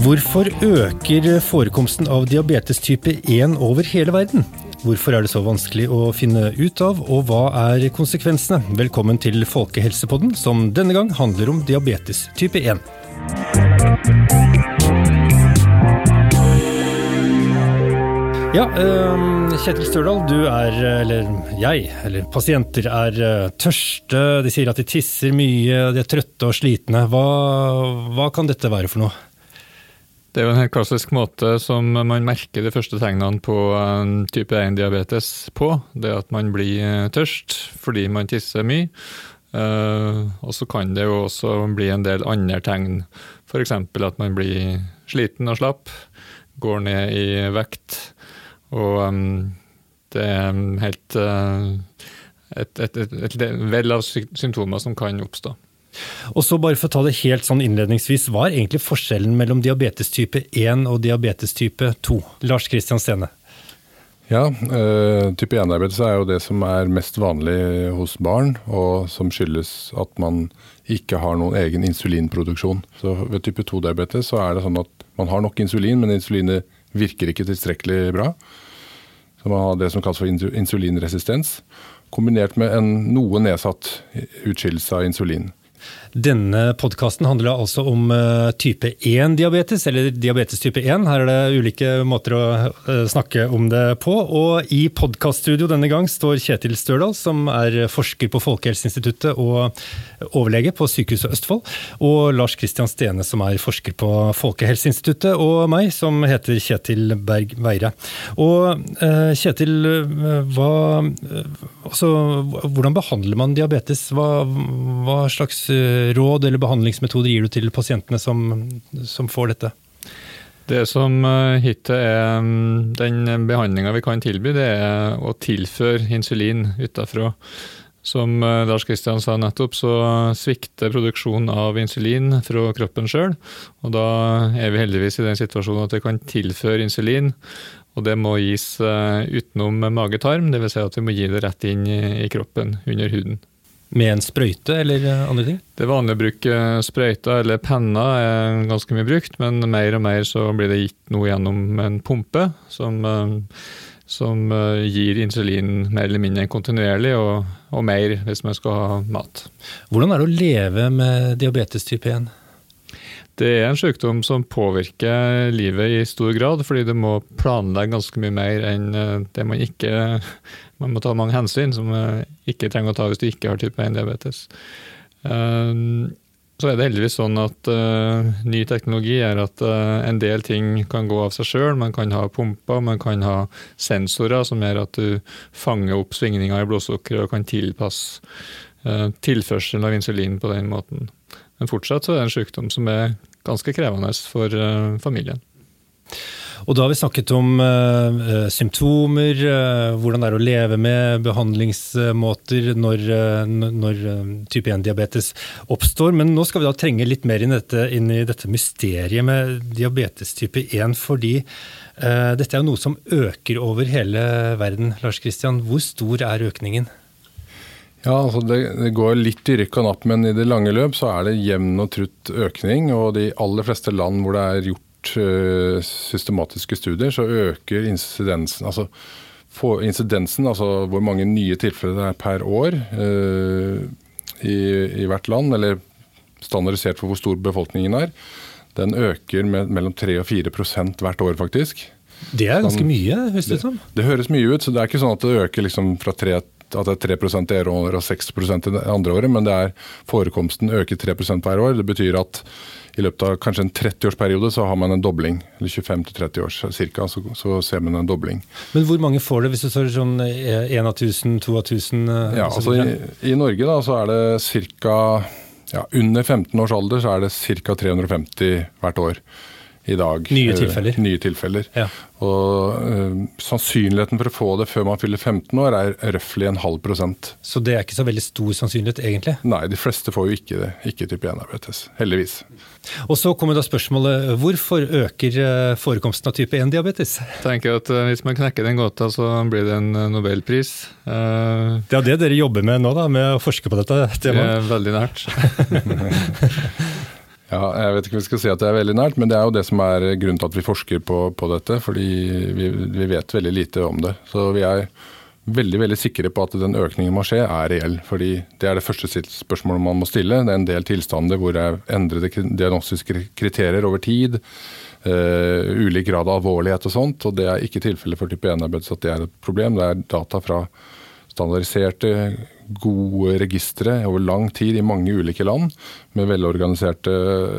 Hvorfor øker forekomsten av diabetes type 1 over hele verden? Hvorfor er det så vanskelig å finne ut av, og hva er konsekvensene? Velkommen til Folkehelsepodden, som denne gang handler om diabetes type 1. Ja, Kjetil Størdal, du er, eller jeg, eller pasienter er tørste, de sier at de tisser mye, de er trøtte og slitne. Hva, hva kan dette være for noe? Det er jo en helt klassisk måte som man merker de første tegnene på type 1-diabetes på. Det at man blir eh, tørst fordi man tisser mye. Og så kan det jo også bli en del andre tegn. F.eks. at man blir sliten og slapp, går ned i vekt. Og um, det er helt uh, et, et, et, et vell av symptomer som kan oppstå. Og så bare for å ta det helt sånn innledningsvis, Hva er egentlig forskjellen mellom diabetes type 1 og diabetes type 2? Lars Kristian Stene. Ja, uh, Type 1-diabetes er jo det som er mest vanlig hos barn, og som skyldes at man ikke har noen egen insulinproduksjon. Så Ved type 2-diabetes så er det sånn at man har nok insulin, men insulinet virker ikke tilstrekkelig bra. Man har det som kalles for insulinresistens, kombinert med en noe nedsatt utskillelse av insulin. Denne podkasten handler altså om uh, type 1-diabetes, eller diabetes type 1. Her er det ulike måter å uh, snakke om det på. Og i podkaststudio denne gang står Kjetil Størdal, som er forsker på Folkehelseinstituttet og overlege på Sykehuset Østfold. Og Lars Kristian Stene, som er forsker på Folkehelseinstituttet. Og meg, som heter Kjetil Berg Veire. Og uh, Kjetil, hva, altså, hvordan behandler man diabetes? Hva, hva slags råd eller behandlingsmetoder gir du til pasientene som, som får dette? Det som eh, hittil er mm, den behandlinga vi kan tilby, det er å tilføre insulin utafra. Som eh, Lars Kristian sa nettopp, så svikter produksjonen av insulin fra kroppen sjøl. Og da er vi heldigvis i den situasjonen at vi kan tilføre insulin. Og det må gis eh, utenom mage-tarm, dvs. Si at vi må gi det rett inn i kroppen, under huden. Med en sprøyte eller andre ting? Det er vanlig å bruke sprøyter eller penner, er ganske mye brukt, men mer og mer så blir det gitt noe gjennom en pumpe som, eh, som eh, gir insulin mer eller mindre kontinuerlig, og, og, mer hvis man skal ha mat. Hvordan er det å leve med diabetes type 1? Det er en sykdom som påvirker livet i stor grad, fordi du må planlegge ganske mye mer enn eh, det man ikke man må ta mange hensyn som man ikke trenger å ta hvis du ikke har type 1-diabetes. Um, så er det heldigvis sånn at uh, ny teknologi er at en del ting kan gå av seg sjøl. Man kan ha pumper, man kan ha sensorer som gjør at du fanger opp svingninger i blodsukkeret og kan tilpasse tilførselen av insulin på den måten. Men fortsatt så er det en sykdom som er ganske krevende for familien. Og da har vi snakket om uh, symptomer, uh, hvordan det er å leve med behandlingsmåter når, uh, når type 1-diabetes oppstår. Men nå skal vi da trenge litt mer inn, dette, inn i dette mysteriet med diabetes type 1. Fordi dette er jo noe som øker over hele verden. Lars Kristian, hvor stor er økningen? Ja, altså det, det, går litt i rykk og napp, men i det lange løp så er det jevn og trutt økning. Og de aller fleste land hvor det er gjort Eh, systematiske studier, så øker incidensen altså, incidensen, altså hvor mange nye tilfeller det er per år uh, i, i, hvert land, eller standardisert for hvor stor befolkningen er, den øker med mellom 3 og 4% hvert år, faktisk. Det er ganske mye, høres det ut som. Det, høres mye ut, så det er ikke sånn at det øker liksom fra 3 at det er 3 det ene året og 6 det andre året, men det er forekomsten øker 3% hver år. Det betyr at i løpet av kanskje en 30-årsperiode så har man en dobling. Eller 25-30 år cirka, så, så, ser man en dobling. Men hvor mange får det hvis du står sånn 1 av 1000, 2 av 1000? Ja, altså i, i, Norge da, så er det ca. Ja, under 15 års alder så er det ca. 350 hvert år. I dag. Nye tilfeller. Nye tilfeller. Ja. Og uh, Sannsynligheten for å få det før man fyller 15 år er røftlig en halv prosent. Så det er ikke så veldig stor sannsynlighet, egentlig? Nei, de fleste får jo ikke det. Ikke type 1-diabetes. Heldigvis. Og så kommer da spørsmålet hvorfor øker forekomsten av type 1-diabetes? Jeg tenker at Hvis man knekker den gåta, så blir det en nobelpris. Det er det dere jobber med nå, da, med å forske på dette temaet? Det er veldig nært. Ja, jeg vet ikke om vi skal si at det er veldig nært, men det er jo det som er grunnen til at vi forsker på, på dette. Fordi vi, vi, vet veldig lite om det. Så vi er veldig veldig sikre på at den økningen må skje, er reell. fordi Det er det første spørsmålet man må stille. Det er en del tilstander hvor det er endrede diagnostiske kriterier over tid. Uh, ulik grad av alvorlighet og sånt. og Det er ikke tilfellet for type 1-diabetes at det er et problem. Det er data fra standardiserte gode registre over lang tid i mange ulike land, med velorganiserte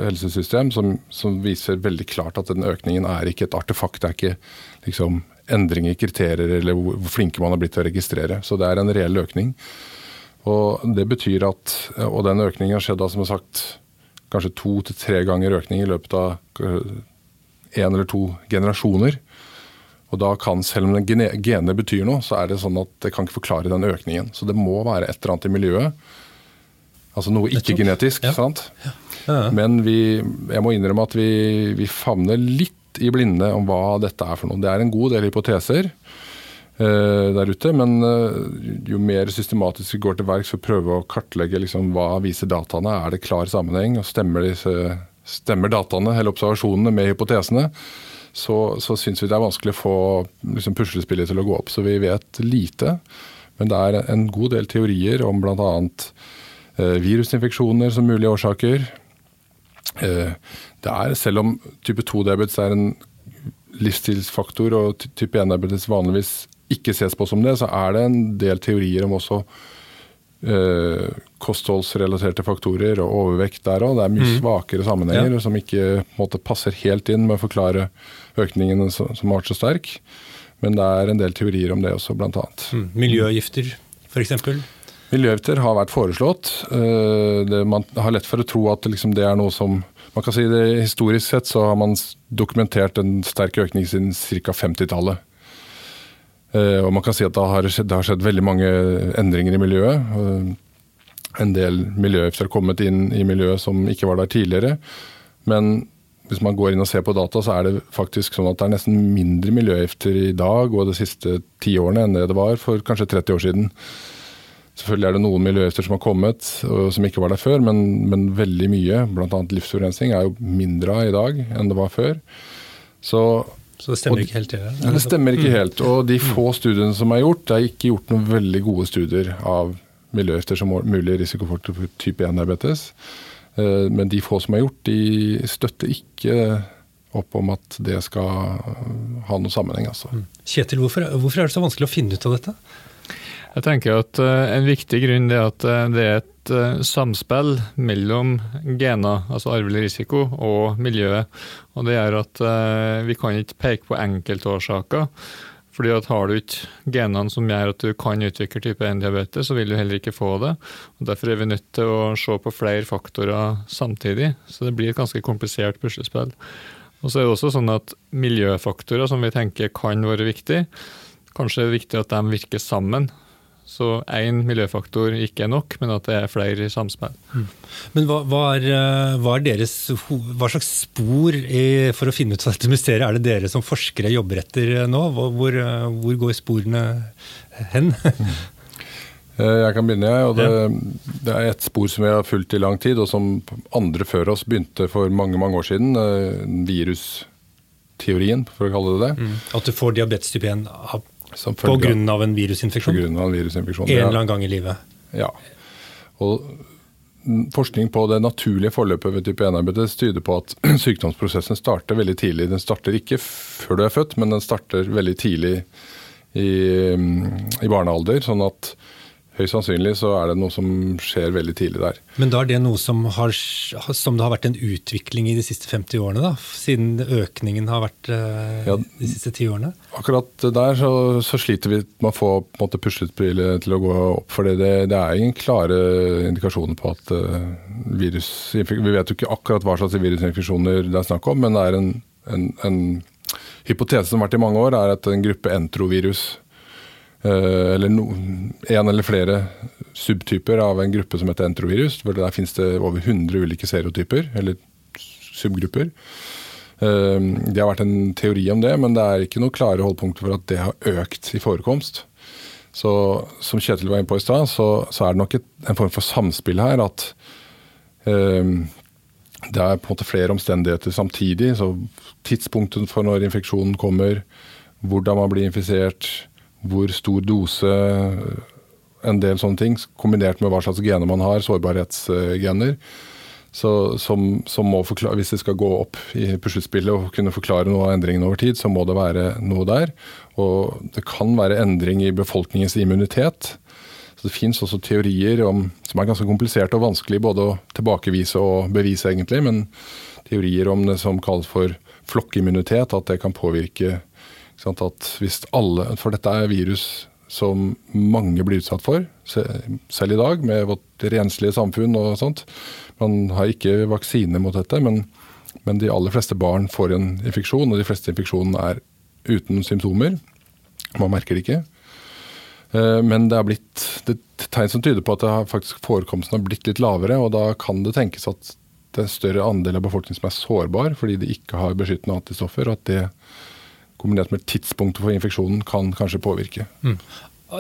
helsesystem, som, som, viser veldig klart at den økningen er ikke et artefakt. Det er ikke liksom, endring i kriterier eller hvor, flinke man har blitt til å registrere. Så det er en reell økning. Og det betyr at, og den økningen har skjedd da, som sagt, kanskje to til tre ganger økning i løpet av én eller to generasjoner. Og da kan, Selv om genene betyr noe, så er det sånn at det kan ikke forklare den økningen. Så det må være et eller annet i miljøet. Altså noe ikke-genetisk. Ja. sant? Ja. Ja, Men vi, jeg må innrømme at vi, vi, favner litt i blinde om hva dette er for noe. Det er en god del hypoteser uh, der ute, men uh, jo mer systematisk vi går til verks for å prøve å kartlegge liksom, hva viser dataene, er det klar sammenheng, og stemmer, disse, stemmer dataene eller observasjonene med hypotesene, så, så syns vi det er vanskelig å få liksom, puslespillet til å gå opp. Så vi vet lite. Men det er en god del teorier om bl.a. Eh, virusinfeksjoner som mulige årsaker. Eh, det er, selv om type 2-diabetes er en livsstilsfaktor og type 1-diabetes vanligvis ikke ses på som det, så er det en del teorier om også eh, kostholdsrelaterte faktorer og overvekt der òg. Det er mye mm. svakere sammenhenger ja. som ikke måte, passer helt inn med å forklare økningen som, som har vært så sterk. Men det er en del teorier om det også, bl.a. Mm. Miljøgifter, f.eks.? Miljøgifter har vært foreslått. Eh, det, man har lett for å tro at liksom det er noe som man kan si det Historisk sett så har man dokumentert en sterk økning siden ca. 50-tallet. Eh, og man kan si at det har, skjedd, det har skjedd veldig mange endringer i miljøet. Eh, en del miljøgifter har kommet inn i miljøet som ikke var der tidligere. Men hvis man går inn og ser på data, så er det faktisk sånn at det er nesten mindre miljøgifter i dag og de siste ti årene enn det det var for kanskje 30 år siden. Selvfølgelig er det noen miljøgifter som har kommet som ikke var der før, men, men veldig mye, bl.a. livsforurensning, er jo mindre av i dag enn det var før. Så så det stemmer og, ikke helt? Det, det stemmer ikke helt. Og de få studiene som er gjort, det er ikke gjort noen veldig gode studier av miljøgifter som mulig risikofaktor for type 1-diabetes. Eh, men de få som er gjort, de støtter ikke opp om at det skal ha noen sammenheng. Altså. Mm. Kjetil, hvorfor, hvorfor er det så vanskelig å finne ut av dette? Jeg tenker at eh, En viktig grunn er at eh, det er et eh, samspill mellom gener, altså arvelig risiko, og miljøet. Og Det gjør at vi kan ikke peke på enkeltårsaker. Fordi at Har du ikke genene som gjør at du kan utvikle type 1-diabetes, så vil du heller ikke få det. Og Derfor er vi nødt til å se på flere faktorer samtidig. Så det blir et ganske komplisert puslespill. Og så er det også sånn at Miljøfaktorer som vi tenker kan være viktige, kanskje er det viktig at de virker sammen. Så én miljøfaktor ikke er nok, men at det er flere i samspill. Mm. Men hva, hva, er, eh, hva, er, deres, hva slags spor i, for å finne ut av dette mysteriet er det dere som forskere jobber etter eh, nå? Hvor, eh, hvor går sporene hen? Jeg kan begynne. og det, det, er et spor som vi har fulgt i lang tid, og som andre før oss begynte for mange mange år siden. Virusteorien, for å kalle det det. Mm. At du får diabetes type 1 på grunn av en virusinfeksjon? På grunn av en virusinfeksjon, En eller annen gang i livet? Ja. Og Forskning på det naturlige forløpet ved type 1-diabetes tyder på at sykdomsprosessen starter veldig tidlig. Den starter ikke før du er født, men den starter veldig tidlig i, i barnealder. sånn at Høyst sannsynlig så er det noe som skjer veldig tidlig der. Men da er det noe som, har, som det har vært en utvikling i de siste 50 årene? da, Siden økningen har vært eh, ja, de siste ti årene? Akkurat der så, så, sliter vi med å få måte til å gå opp. For det, det, er ingen klare indikasjoner på at uh, virus Vi vet jo ikke akkurat hva slags virusinfeksjoner det er snakk om, men det er en en, en hypotese som har vært i mange år, er at en gruppe entrovirus, eh, eller no, en eller flere subtyper av en gruppe som heter entrovirus, hvor der finnes det over 100 ulike serotyper, eller subgrupper. Eh, det har vært en teori om det, men det er ikke noe klare holdpunkter for at det har økt i forekomst. Så som Kjetil var inne på i stad, så, så, er det nok et, en form for samspill her. At um, det er på en måte flere omstendigheter samtidig. så Tidspunktet for når infeksjonen kommer, hvordan man blir infisert, hvor stor dose, en del sånne ting, kombinert med hva slags gener man har, sårbarhetsgener. Så, som, som forklare, Hvis det skal gå opp i puslespillet og kunne forklare noe av endringen over tid, så må det være noe der. Og det kan være endring i befolkningens immunitet. Så Det fins også teorier om, som er ganske kompliserte og vanskelig både å tilbakevise og bevise, egentlig. Men teorier om det som kalles for flokkimmunitet, at det kan påvirke at hvis alle, For dette er virus som mange blir utsatt for, selv i dag, med vårt renslige samfunn og sånt. Man har ikke vaksine mot dette, men, men, de aller fleste barn får en infeksjon, og de fleste infeksjonene er uten symptomer. Man merker det ikke. Eh, men det er blitt det er tegn som tyder på at har faktisk forekomsten har blitt litt lavere, og da kan det tenkes at det er en større andel av befolkningen som er sårbar fordi de ikke har beskyttende antistoffer, og at det kombinert med tidspunktet for infeksjonen kan kanskje påvirke. Mm.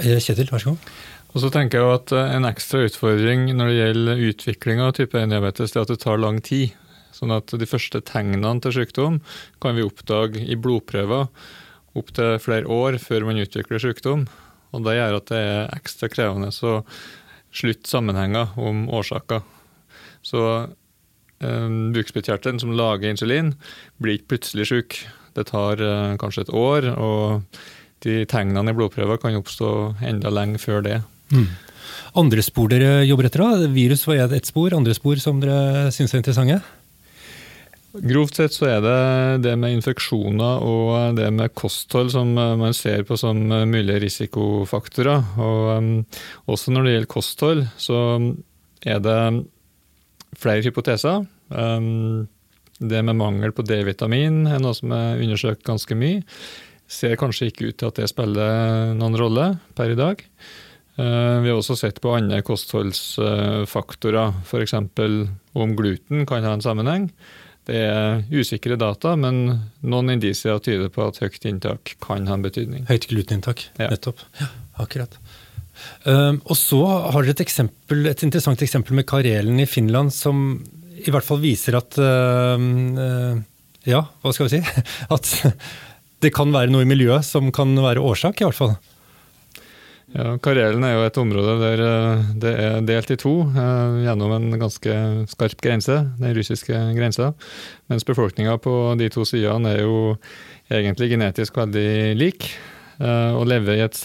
Eh, Kjetil, vær så god. Og så tenker jeg at eh, En ekstra utfordring når det gjelder utvikling av type 1-diabetes, er at det tar lang tid. Sånn at De første tegnene til sykdom kan vi oppdage i blodprøver opptil flere år før man utvikler sykdom. Og Det gjør at det er ekstra krevende å slutte sammenhenger om årsaker. Så eh, bukspyttkjertelen som lager insulin, blir ikke plutselig syk. Det tar uh, kanskje et år, og de tegnene i blodprøver kan oppstå enda lenge før det. Mm. Andre spor dere jobber etter? da? Virus var ett spor. Andre spor som dere syns er interessante? Grovt sett så er det det med infeksjoner og det med kosthold som man ser på som mulige risikofaktorer. Og um, også når det gjelder kosthold, så er det flere hypoteser. Det med mangel på D-vitamin er noe som er undersøkt ganske mye. Ser kanskje ikke ut til at det spiller noen rolle per i dag. Eh, vi har også sett på andre kostholdsfaktorer, f.eks. om gluten kan ha en sammenheng. Det er usikre data, men noen indisier tyder på at høyt inntak kan ha en betydning. Høyt gluteninntak, ja. nettopp. Ja, akkurat. Uh, og så har dere et, eksempel, et interessant eksempel med Karelen i Finland, som i hvert fall viser at uh, uh, Ja, hva skal vi si? At det kan være noe i miljøet som kan være årsak, i hvert fall. Ja, Karelen er jo et område der eh, det er delt i to eh, gjennom en ganske skarp grense, den russiske grensa. Mens befolkninga på de to sidene er jo egentlig genetisk veldig lik. Eh, og lever i et,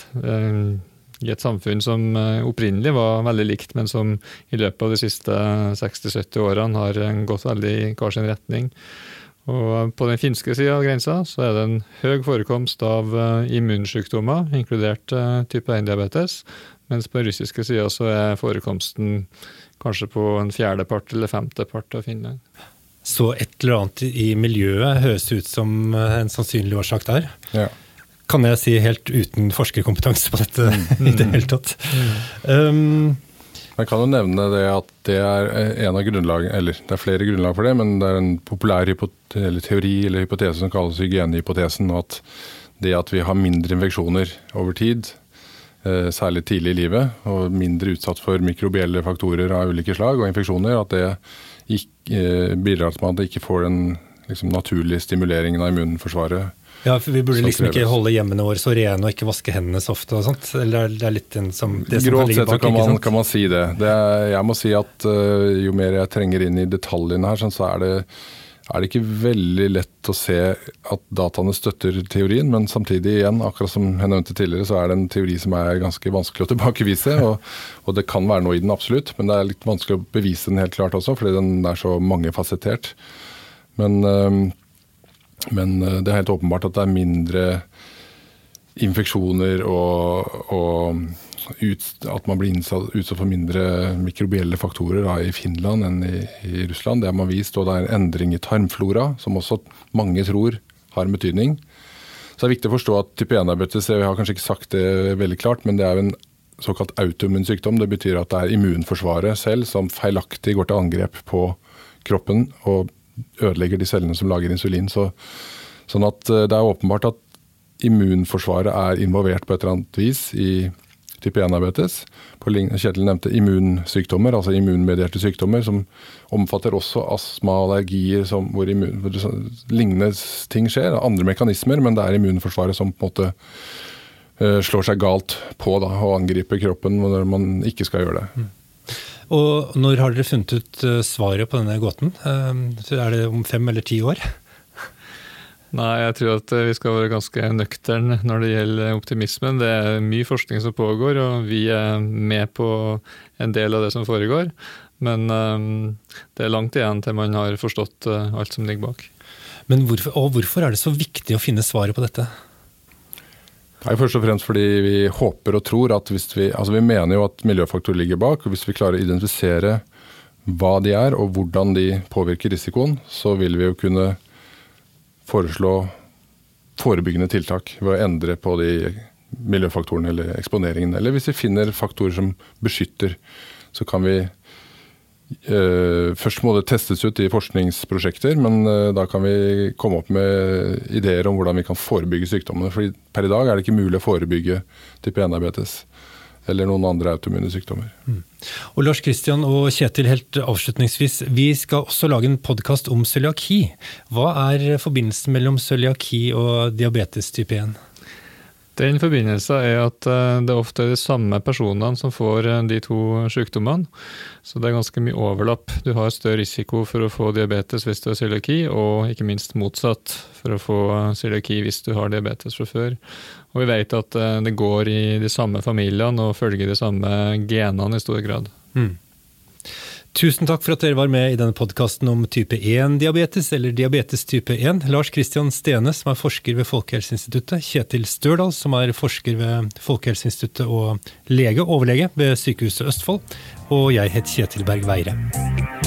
i et samfunn som opprinnelig var veldig likt, men som i løpet av de siste 60-70 årene har gått veldig i hver sin retning. Og på den finske sida av grensa så er det en høy forekomst av immunsykdommer, inkludert type 1-diabetes. Mens på den russiske sida så er forekomsten kanskje på en fjerdepart eller femtepart av Finland. Så et eller annet i miljøet høres ut som eh, en sannsynlig årsak der? Ja. Kan jeg si helt uten forskerkompetanse på dette mm. i det hele tatt. Mm. Um, man kan jo nevne det at det er en av grunnlag, eller det er flere grunnlag for det, men det er en populær eller teori eller hypotese som kalles hygienehypotesen. og at det at vi har mindre infeksjoner over tid, eh, særlig tidlig i livet, og mindre utsatt for mikrobielle faktorer av ulike slag og infeksjoner, at det eh, bidrar til at man ikke får den liksom, naturlige stimuleringen av immunforsvaret ja, for Vi burde liksom ikke holde hjemmene våre så rene og ikke vaske hendene så ofte. og sånt. Eller det er litt den som, det som Grovt sett kan man, kan man, si det. det er, jeg må si at uh, jo mer jeg trenger inn i detaljene her, sånn, så er det, er det ikke veldig lett å se at dataene støtter teorien, men samtidig igjen, akkurat som jeg nevnte tidligere, så er det en teori som er ganske vanskelig å tilbakevise. Og, og det kan være noe i den, absolutt, men det er litt vanskelig å bevise den helt klart også, fordi den er så mangefasettert. Men uh, men eh, det er helt åpenbart at det er mindre infeksjoner og, og ut, at man blir innsatt, utsatt for mindre mikrobielle faktorer da, i Finland enn i, i, Russland. Det har man vist. Og det er en endring i tarmflora, som også mange tror har en betydning. Så det er viktig å forstå at type 1-diabetes Jeg har kanskje ikke sagt det veldig klart, men det er jo en såkalt autoimmun sykdom. Det betyr at det er immunforsvaret selv som feilaktig går til angrep på kroppen og ødelegger de cellene som lager insulin. Så, sånn at eh, det er åpenbart at immunforsvaret er involvert på et eller annet vis i type 1-diabetes. Kjetil nevnte immunsykdommer, altså immunmedierte sykdommer, som omfatter også astma og allergier som, hvor, immun, hvor lignende ting skjer. Andre mekanismer, men det er immunforsvaret som på en måte uh, slår seg galt på da, og angriper kroppen når man ikke skal gjøre det. Og når har dere funnet ut uh, svaret på denne gåten? Uh, er det om fem eller ti år? Nei, jeg tror at vi skal være ganske nøkterne når det gjelder optimismen. Det er mye forskning som pågår, og vi er med på en del av det som foregår. Men det er langt igjen til man har forstått alt som ligger bak. Men hvorfor, og hvorfor er det så viktig å finne svaret på dette? Er først og fremst fordi vi håper og tror at hvis vi Altså vi mener jo at miljøfaktorer ligger bak, og hvis vi klarer å identifisere hva de er og hvordan de påvirker risikoen, så vil vi jo kunne foreslå forebyggende tiltak ved å endre på de miljøfaktorene eller eksponeringen. Eller hvis vi finner faktorer som beskytter, så kan vi først må det testes ut i forskningsprosjekter, men uh, da kan vi komme opp med ideer om hvordan vi kan forebygge sykdommene. Fordi per i dag er det ikke mulig å forebygge type 1-diabetes eller noen andre autoimmune sykdommer. Mm. Og Lars Kristian og Kjetil, helt avslutningsvis. Vi skal også lage en podkast om cøliaki. Hva er forbindelsen mellom cøliaki og diabetes type 1? Den forbindelsen er at eh, det ofte er de samme personene som får eh, de to sykdommene. Så det er ganske mye overlapp. Du har større risiko for å få diabetes hvis du har cøliaki, og ikke minst motsatt for å få cøliaki hvis du har diabetes fra før. Og vi vet at eh, det går i de samme familiene og følger de samme genene i stor grad. Mm. Tusen takk for at dere var med i denne podkasten om type 1-diabetes, eller diabetes type 1. Lars Kristian Stene, som er forsker ved Folkehelseinstituttet. Kjetil Størdal, som er forsker ved Folkehelseinstituttet og lege, overlege ved Sykehuset Østfold. Og jeg heter Kjetil Berg Veire.